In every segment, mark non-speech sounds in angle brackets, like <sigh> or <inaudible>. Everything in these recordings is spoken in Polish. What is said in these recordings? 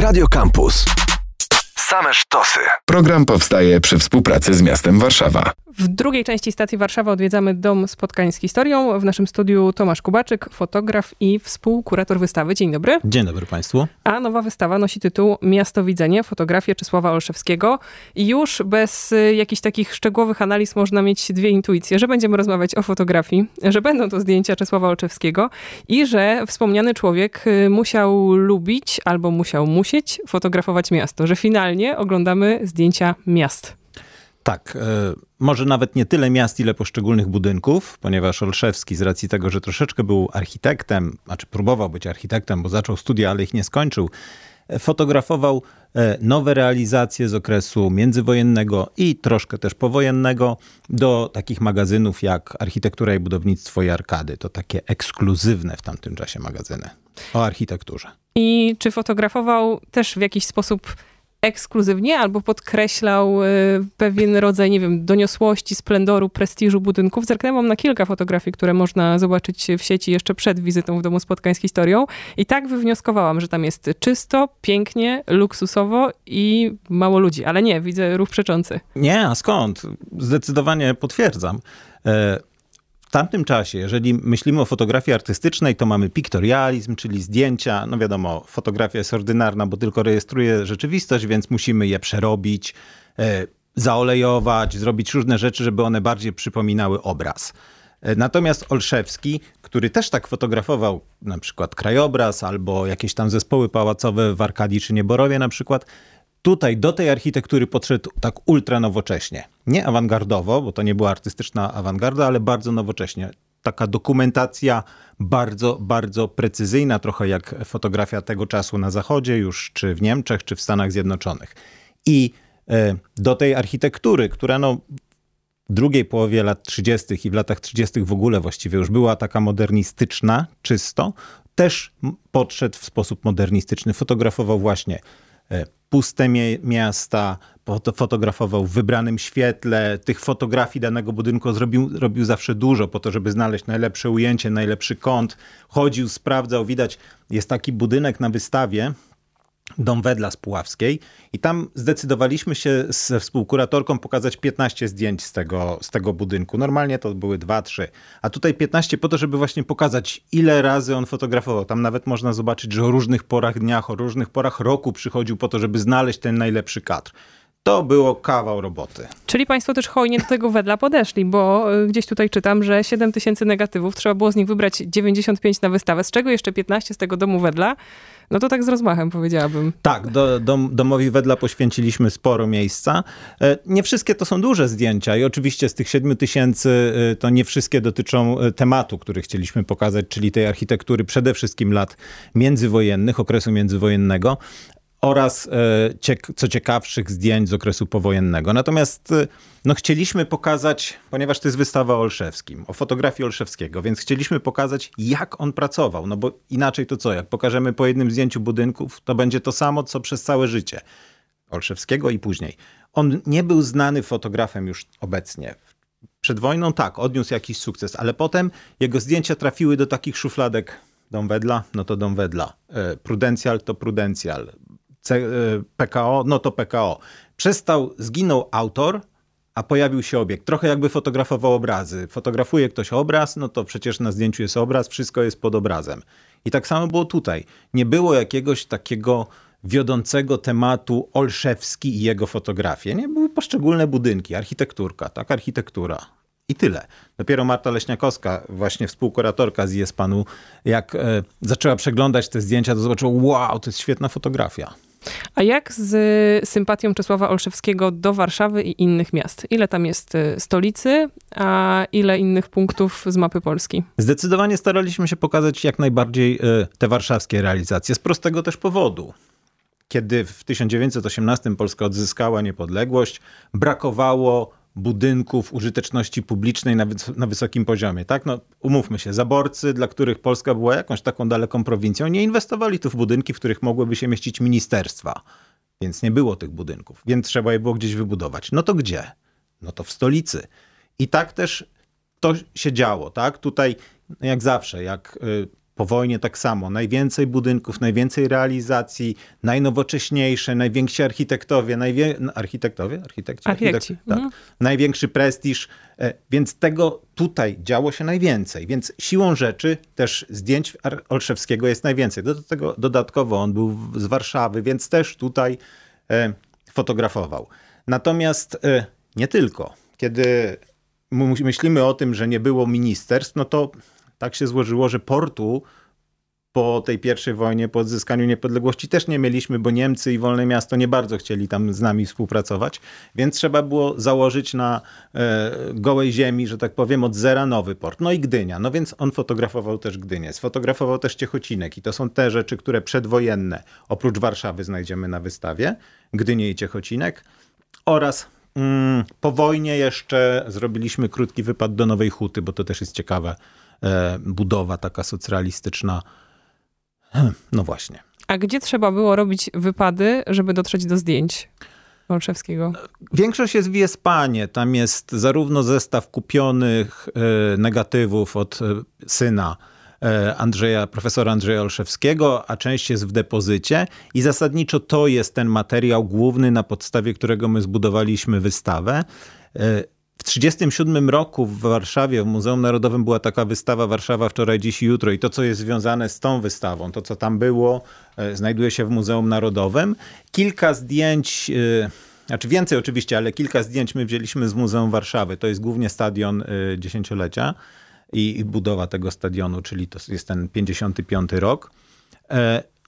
Radio Campus. Same sztosy. Program powstaje przy współpracy z miastem Warszawa. W drugiej części stacji Warszawa odwiedzamy Dom Spotkań z Historią. W naszym studiu Tomasz Kubaczyk, fotograf i współkurator wystawy. Dzień dobry. Dzień dobry Państwu. A nowa wystawa nosi tytuł Miasto Widzenie, fotografie Czesława Olszewskiego. I już bez y, jakichś takich szczegółowych analiz można mieć dwie intuicje, że będziemy rozmawiać o fotografii, że będą to zdjęcia Czesława Olszewskiego i że wspomniany człowiek y, musiał lubić albo musiał musieć fotografować miasto, że finalnie oglądamy zdjęcia miast. Tak, e, może nawet nie tyle miast, ile poszczególnych budynków, ponieważ Olszewski z racji tego, że troszeczkę był architektem, znaczy próbował być architektem, bo zaczął studia, ale ich nie skończył, e, fotografował e, nowe realizacje z okresu międzywojennego i troszkę też powojennego do takich magazynów jak Architektura i Budownictwo i Arkady. To takie ekskluzywne w tamtym czasie magazyny o architekturze. I czy fotografował też w jakiś sposób ekskluzywnie albo podkreślał y, pewien rodzaj, nie wiem, doniosłości, splendoru, prestiżu budynków. Zerknęłam na kilka fotografii, które można zobaczyć w sieci jeszcze przed wizytą w Domu Spotkań z Historią i tak wywnioskowałam, że tam jest czysto, pięknie, luksusowo i mało ludzi. Ale nie, widzę ruch przeczący. Nie, a skąd? Zdecydowanie potwierdzam. W tamtym czasie, jeżeli myślimy o fotografii artystycznej, to mamy piktorializm, czyli zdjęcia. No wiadomo, fotografia jest ordynarna, bo tylko rejestruje rzeczywistość, więc musimy je przerobić, e, zaolejować, zrobić różne rzeczy, żeby one bardziej przypominały obraz. E, natomiast Olszewski, który też tak fotografował na przykład krajobraz albo jakieś tam zespoły pałacowe w Arkadii czy Nieborowie na przykład, tutaj do tej architektury podszedł tak ultra nowocześnie. Nie awangardowo, bo to nie była artystyczna awangarda, ale bardzo nowocześnie. Taka dokumentacja bardzo, bardzo precyzyjna, trochę jak fotografia tego czasu na Zachodzie, już czy w Niemczech, czy w Stanach Zjednoczonych. I e, do tej architektury, która no, w drugiej połowie lat 30. i w latach 30. w ogóle właściwie już była taka modernistyczna, czysto, też podszedł w sposób modernistyczny. Fotografował właśnie E, puste miasta, fotografował w wybranym świetle. Tych fotografii danego budynku zrobił, robił zawsze dużo po to, żeby znaleźć najlepsze ujęcie, najlepszy kąt. Chodził, sprawdzał. Widać, jest taki budynek na wystawie, Dom Wedla z Puławskiej i tam zdecydowaliśmy się ze współkuratorką pokazać 15 zdjęć z tego, z tego budynku. Normalnie to były 2-3, a tutaj 15 po to, żeby właśnie pokazać ile razy on fotografował. Tam nawet można zobaczyć, że o różnych porach dniach, o różnych porach roku przychodził po to, żeby znaleźć ten najlepszy kadr. To było kawał roboty. Czyli Państwo też hojnie do tego wedla podeszli, bo y, gdzieś tutaj czytam, że 7 tysięcy negatywów, trzeba było z nich wybrać 95 na wystawę, z czego jeszcze 15 z tego domu wedla. No to tak z rozmachem powiedziałabym. Tak, do, dom, domowi wedla poświęciliśmy sporo miejsca. E, nie wszystkie to są duże zdjęcia i oczywiście z tych 7 tysięcy e, to nie wszystkie dotyczą e, tematu, który chcieliśmy pokazać, czyli tej architektury przede wszystkim lat międzywojennych, okresu międzywojennego, oraz e, co ciekawszych zdjęć z okresu powojennego. Natomiast e, no, chcieliśmy pokazać, ponieważ to jest wystawa o Olszewskim, o fotografii Olszewskiego, więc chcieliśmy pokazać, jak on pracował. No bo inaczej to co? Jak pokażemy po jednym zdjęciu budynków, to będzie to samo, co przez całe życie Olszewskiego i później. On nie był znany fotografem już obecnie. Przed wojną tak, odniósł jakiś sukces, ale potem jego zdjęcia trafiły do takich szufladek Dom Wedla, no to Dom Wedla. E, Prudencjal to Prudencjal. E, PKO, no to PKO. Przestał, zginął autor, a pojawił się obiekt. Trochę jakby fotografował obrazy. Fotografuje ktoś obraz, no to przecież na zdjęciu jest obraz, wszystko jest pod obrazem. I tak samo było tutaj. Nie było jakiegoś takiego wiodącego tematu Olszewski i jego fotografie. Nie były poszczególne budynki, architekturka, tak, architektura. I tyle. Dopiero Marta Leśniakowska, właśnie współkuratorka z IESPAN-u, jak e, zaczęła przeglądać te zdjęcia, to zobaczyła, wow, to jest świetna fotografia. A jak z sympatią Czesława Olszewskiego do Warszawy i innych miast? Ile tam jest y, stolicy, a ile innych punktów z mapy Polski? Zdecydowanie staraliśmy się pokazać jak najbardziej y, te warszawskie realizacje, z prostego też powodu. Kiedy w 1918 Polska odzyskała niepodległość, brakowało budynków użyteczności publicznej na, na, wysokim poziomie. Tak? No, umówmy się, zaborcy, dla których Polska była jakąś taką daleką prowincją, nie inwestowali tu w budynki, w których mogłyby się mieścić ministerstwa. Więc nie było tych budynków, więc trzeba je było gdzieś wybudować. No to gdzie? No to w stolicy. I tak też to się działo. Tak? Tutaj, jak zawsze, jak y, Po wojnie tak samo. Najwięcej budynków, najwięcej realizacji, najnowocześniejsze, najwięksi architektowie, najwie... architektowie? Architekci? Architekci. Tak. Mhm. Największy prestiż. E, więc tego tutaj działo się najwięcej. Więc siłą rzeczy też zdjęć Olszewskiego jest najwięcej. Do tego dodatkowo on był z Warszawy, więc też tutaj e, fotografował. Natomiast e, nie tylko. Kiedy myślimy o tym, że nie było ministerstw, no to tak się złożyło, że portu po tej pierwszej wojnie, po odzyskaniu niepodległości też nie mieliśmy, bo Niemcy i Wolne Miasto nie bardzo chcieli tam z nami współpracować, więc trzeba było założyć na e, gołej ziemi, że tak powiem, od zera nowy port. No i Gdynia. No więc on fotografował też Gdynię, sfotografował też Ciechocinek. I to są te rzeczy, które przedwojenne, oprócz Warszawy znajdziemy na wystawie, Gdynię i Ciechocinek. Oraz mm, po wojnie jeszcze zrobiliśmy krótki wypad do Nowej Huty, bo to też jest ciekawe budowa taka socrealistyczna. Hm, <clears throat> no właśnie. A gdzie trzeba było robić wypady, żeby dotrzeć do zdjęć? Olszewskiego? Większość jest w Wiespanie. Tam jest zarówno zestaw kupionych e, negatywów od e, syna Andrzeja, profesora Andrzeja Olszewskiego, a część jest w depozycie i zasadniczo to jest ten materiał główny, na podstawie którego my zbudowaliśmy wystawę. W 1937 roku w Warszawie, w Muzeum Narodowym była taka wystawa Warszawa wczoraj, dziś i jutro i to, co jest związane z tą wystawą, to, co tam było, e, znajduje się w Muzeum Narodowym. Kilka zdjęć, e, znaczy więcej oczywiście, ale kilka zdjęć my wzięliśmy z Muzeum Warszawy. To jest głównie stadion e, dziesięciolecia i budowa tego stadionu, czyli to jest ten 55 rok.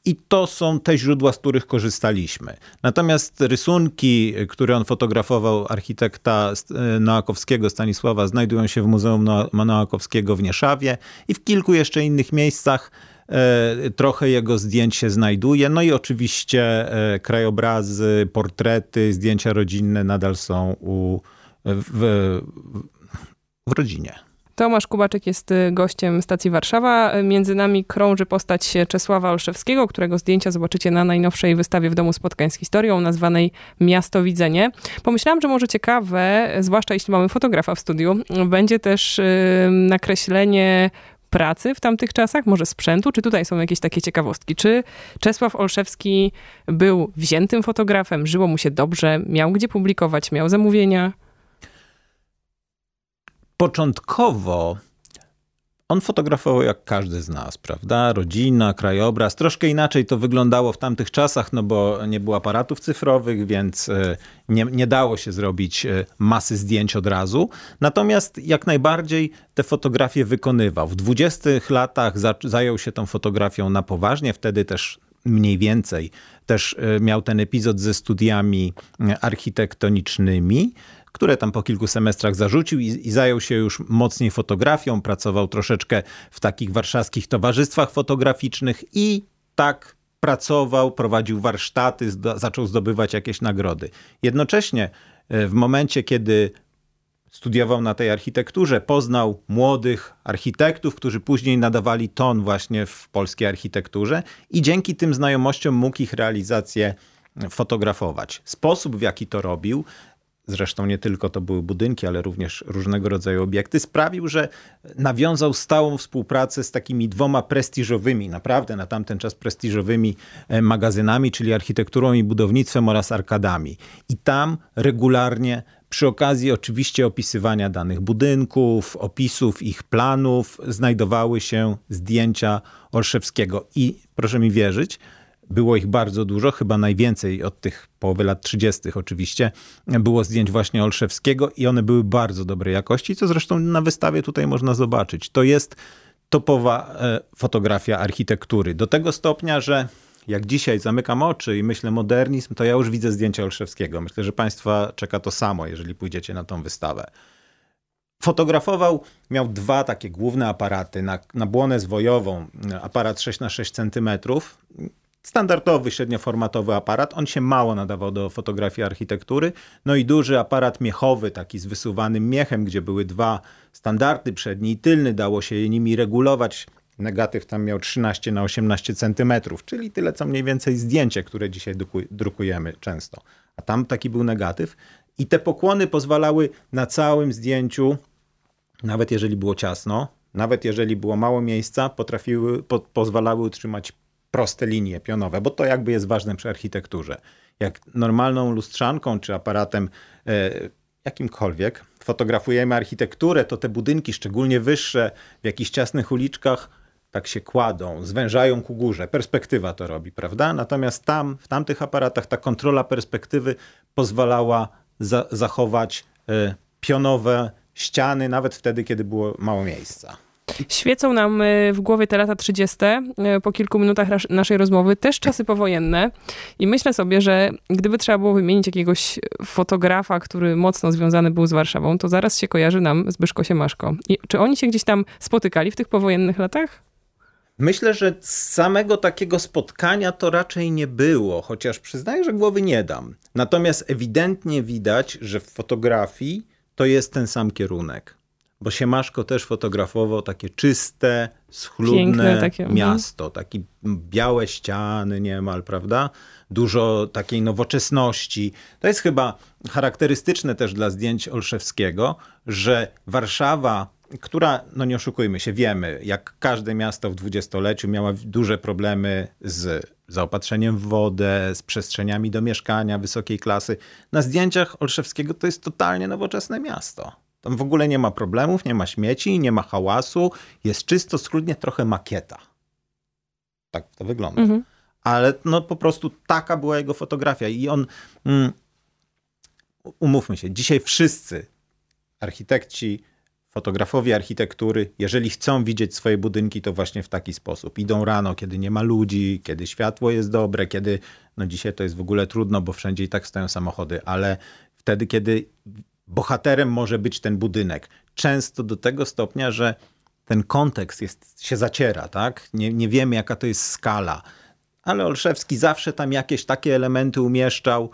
I to są te źródła, z których korzystaliśmy. Natomiast rysunki, które on fotografował, architekta e, Noakowskiego Stanisława, znajdują się w Muzeum Noakowskiego w Nieszawie i w kilku jeszcze innych miejscach. E, trochę jego zdjęć się znajduje. No i oczywiście e, krajobrazy, portrety, zdjęcia rodzinne nadal są u, w, w, w rodzinie. Tomasz Kubaczyk jest y, gościem stacji Warszawa. Między nami krąży postać Czesława Olszewskiego, którego zdjęcia zobaczycie na najnowszej wystawie w Domu Spotkań z Historią, nazwanej Miasto Widzenie. Pomyślałam, że może ciekawe, zwłaszcza jeśli mamy fotografa w studiu, będzie też y, nakreślenie pracy w tamtych czasach, może sprzętu, czy tutaj są jakieś takie ciekawostki? Czy Czesław Olszewski był wziętym fotografem, żyło mu się dobrze, miał gdzie publikować, miał zamówienia? Początkowo on fotografował jak każdy z nas, prawda? Rodzina, krajobraz. Troszkę inaczej to wyglądało w tamtych czasach, no bo nie było aparatów cyfrowych, więc e, nie, nie dało się zrobić e, masy zdjęć od razu. Natomiast jak najbardziej te fotografie wykonywał. W 20 latach zajął się tą fotografią na poważnie, wtedy też mniej więcej też e, miał ten epizod ze studiami architektonicznymi które tam po kilku semestrach zarzucił i, i, zajął się już mocniej fotografią, pracował troszeczkę w takich warszawskich towarzystwach fotograficznych i tak pracował, prowadził warsztaty, zaczął zdobywać jakieś nagrody. Jednocześnie e, w momencie, kiedy studiował na tej architekturze, poznał młodych architektów, którzy później nadawali ton właśnie w polskiej architekturze i dzięki tym znajomościom mógł ich realizację fotografować. Sposób, w jaki to robił, zresztą nie tylko to były budynki, ale również różnego rodzaju obiekty, sprawił, że nawiązał stałą współpracę z takimi dwoma prestiżowymi, naprawdę na tamten czas prestiżowymi e, magazynami, czyli architekturą i budownictwem oraz arkadami. I tam regularnie przy okazji oczywiście opisywania danych budynków, opisów ich planów, znajdowały się zdjęcia Olszewskiego. I proszę mi wierzyć, było ich bardzo dużo, chyba najwięcej od tych połowy lat 30. oczywiście. Było zdjęć właśnie Olszewskiego i one były bardzo dobrej jakości, co zresztą na wystawie tutaj można zobaczyć. To jest topowa e, fotografia architektury. Do tego stopnia, że jak dzisiaj zamykam oczy i myślę modernizm, to ja już widzę zdjęcia Olszewskiego. Myślę, że Państwa czeka to samo, jeżeli pójdziecie na tą wystawę. Fotografował, miał dwa takie główne aparaty. Na, na błonę zwojową aparat 6 na 6 cm standardowy, średnioformatowy aparat. On się mało nadawał do fotografii architektury. No i duży aparat miechowy, taki z wysuwanym miechem, gdzie były dwa standardy, przedni i tylny. Dało się nimi regulować. Negatyw tam miał 13 na 18 centymetrów, czyli tyle co mniej więcej zdjęcie, które dzisiaj drukujemy często. A tam taki był negatyw. I te pokłony pozwalały na całym zdjęciu, nawet jeżeli było ciasno, nawet jeżeli było mało miejsca, potrafiły, po, pozwalały utrzymać proste linie pionowe, bo to jakby jest ważne przy architekturze. Jak normalną lustrzanką czy aparatem e, jakimkolwiek fotografujemy architekturę, to te budynki, szczególnie wyższe, w jakichś ciasnych uliczkach, tak się kładą, zwężają ku górze. Perspektywa to robi, prawda? Natomiast tam, w tamtych aparatach, ta kontrola perspektywy pozwalała za zachować y, pionowe ściany, nawet wtedy, kiedy było mało miejsca. Świecą nam e, w głowie te lata 30. E, po kilku minutach naszej rozmowy, też czasy powojenne. I myślę sobie, że gdyby trzeba było wymienić jakiegoś fotografa, który mocno związany był z Warszawą, to zaraz się kojarzy nam Zbyszko Siemaszko. I czy oni się gdzieś tam spotykali w tych powojennych latach? Myślę, że samego takiego spotkania to raczej nie było, chociaż przyznaję, że głowy nie dam. Natomiast ewidentnie widać, że w fotografii to jest ten sam kierunek. Bo Siemaszko też fotografował takie czyste, schludne takie, mhm. miasto, takie białe ściany niemal, prawda? Dużo takiej nowoczesności. To jest chyba charakterystyczne też dla zdjęć Olszewskiego, że Warszawa która, no nie oszukujmy się, wiemy, jak każde miasto w dwudziestoleciu miała duże problemy z zaopatrzeniem w wodę, z przestrzeniami do mieszkania wysokiej klasy. Na zdjęciach Olszewskiego to jest totalnie nowoczesne miasto. Tam w ogóle nie ma problemów, nie ma śmieci, nie ma hałasu, jest czysto, schludnie, trochę makieta. Tak to wygląda. Mhm. Ale no po prostu taka była jego fotografia i on, mm, umówmy się, dzisiaj wszyscy architekci, fotografowie architektury, jeżeli chcą widzieć swoje budynki, to właśnie w taki sposób. Idą rano, kiedy nie ma ludzi, kiedy światło jest dobre, kiedy, no dzisiaj to jest w ogóle trudno, bo wszędzie i tak stoją samochody, ale wtedy, kiedy bohaterem może być ten budynek. Często do tego stopnia, że ten kontekst jest, się zaciera, tak? Nie, nie wiemy, jaka to jest skala. Ale Olszewski zawsze tam jakieś takie elementy umieszczał,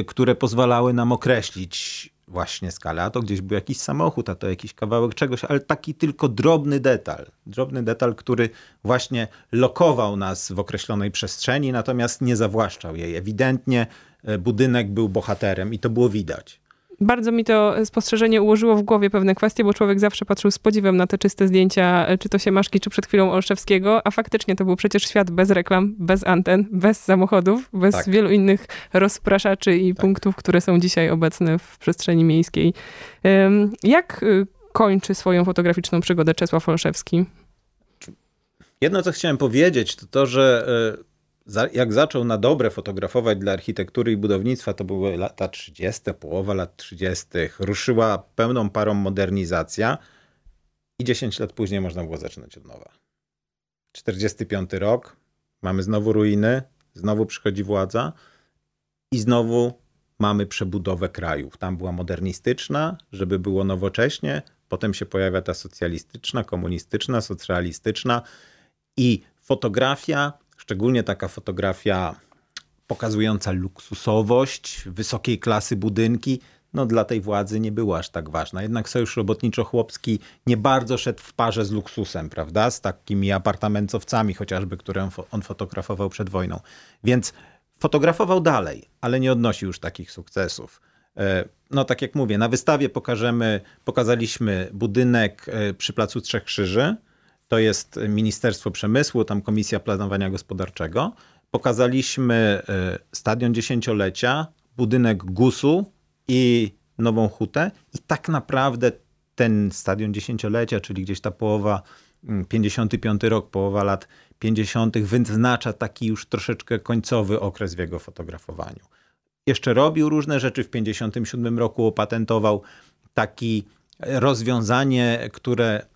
y, które pozwalały nam określić właśnie skalę, a to gdzieś był jakiś samochód, a to jakiś kawałek czegoś, ale taki tylko drobny detal. Drobny detal, który właśnie lokował nas w określonej przestrzeni, natomiast nie zawłaszczał jej. Ewidentnie e, budynek był bohaterem i to było widać bardzo mi to spostrzeżenie ułożyło w głowie pewne kwestie, bo człowiek zawsze patrzył z podziwem na te czyste zdjęcia, czy to się Maszki, czy przed chwilą Olszewskiego, a faktycznie to był przecież świat bez reklam, bez anten, bez samochodów, bez tak. wielu innych rozpraszaczy i tak. punktów, które są dzisiaj obecne w przestrzeni miejskiej. Jak y, kończy swoją fotograficzną przygodę Czesław Olszewski? Jedno, co chciałem powiedzieć, to to, że jak zaczął na dobre fotografować dla architektury i budownictwa, to były lata 30., połowa lat 30., ruszyła pełną parą modernizacja i 10 lat później można było zaczynać od nowa. 45 rok, mamy znowu ruiny, znowu przychodzi władza i znowu mamy przebudowę krajów. Tam była modernistyczna, żeby było nowocześnie, potem się pojawia ta socjalistyczna, komunistyczna, socjalistyczna i fotografia Szczególnie taka fotografia pokazująca luksusowość, wysokiej klasy budynki, no dla tej władzy nie była aż tak ważna. Jednak Sojusz Robotniczo-Chłopski nie bardzo szedł w parze z luksusem, prawda? Z takimi apartamentowcami chociażby, które on, fotografował przed wojną. Więc fotografował dalej, ale nie odnosił już takich sukcesów. E, no tak jak mówię, na wystawie pokażemy, pokazaliśmy budynek e, przy Placu Trzech Krzyży, to jest Ministerstwo Przemysłu, tam Komisja Planowania Gospodarczego. Pokazaliśmy e, stadion dziesięciolecia, budynek GUS-u i Nową Hutę i tak naprawdę ten stadion dziesięciolecia, czyli gdzieś ta połowa, 55 mm, rok, połowa lat 50., wyznacza taki już troszeczkę końcowy okres w jego fotografowaniu. Jeszcze robił różne rzeczy. W 57 roku opatentował taki rozwiązanie, które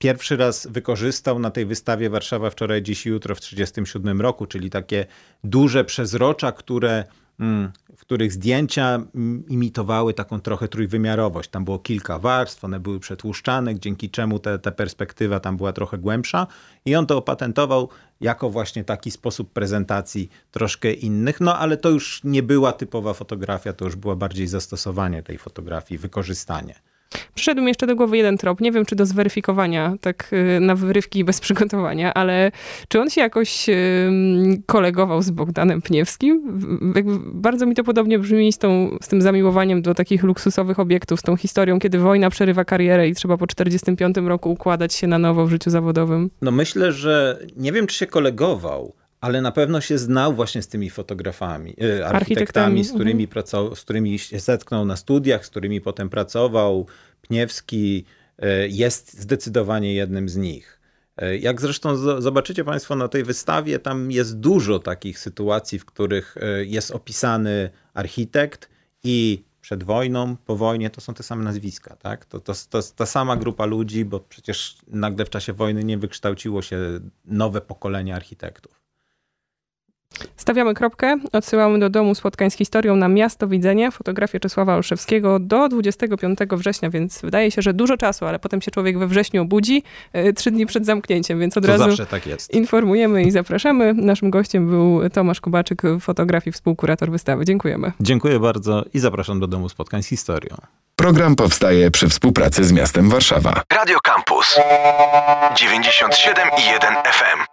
pierwszy raz wykorzystał na tej wystawie Warszawa wczoraj, dziś jutro w 1937 roku, czyli takie duże przezrocza, które, mm, w których zdjęcia imitowały taką trochę trójwymiarowość. Tam było kilka warstw, one były przetłuszczane, dzięki czemu ta perspektywa tam była trochę głębsza i on to opatentował jako właśnie taki sposób prezentacji troszkę innych, no ale to już nie była typowa fotografia, to już była bardziej zastosowanie tej fotografii, wykorzystanie. Przyszedł mi jeszcze do głowy jeden trop. Nie wiem, czy do zweryfikowania, tak y, na wyrywki bez przygotowania, ale czy on się jakoś kolegował z Bogdanem Pniewskim? Bardzo mi to podobnie brzmi z, tą, z tym zamiłowaniem do takich luksusowych obiektów, z tą historią, kiedy wojna przerywa karierę i trzeba po 45 roku układać się na nowo w życiu zawodowym. No myślę, że nie wiem, czy się kolegował, ale na pewno się znał właśnie z tymi fotografami, e, architektami, architektami. Z, którymi mhm. pracował, z którymi się zetknął na studiach, z którymi potem pracował. Pniewski e, jest zdecydowanie jednym z nich. E, jak zresztą zobaczycie Państwo na tej wystawie, tam jest dużo takich sytuacji, w których jest opisany architekt i przed wojną, po wojnie to są te same nazwiska. Tak? To, to, to ta sama grupa ludzi, bo przecież nagle w czasie wojny nie wykształciło się nowe pokolenie architektów. Stawiamy kropkę, odsyłamy do domu spotkań z historią na miasto widzenia, fotografię Czesława Olszewskiego do 25 września, więc wydaje się, że dużo czasu, ale potem się człowiek we wrześniu budzi, e, trzy dni przed zamknięciem, więc od to razu zawsze tak jest. informujemy i zapraszamy. Naszym gościem był Tomasz Kubaczyk, fotograf i współkurator wystawy. Dziękujemy. Dziękuję bardzo i zapraszam do domu spotkań z historią. Program powstaje przy współpracy z miastem Warszawa. Radio Campus 97 i 1 FM.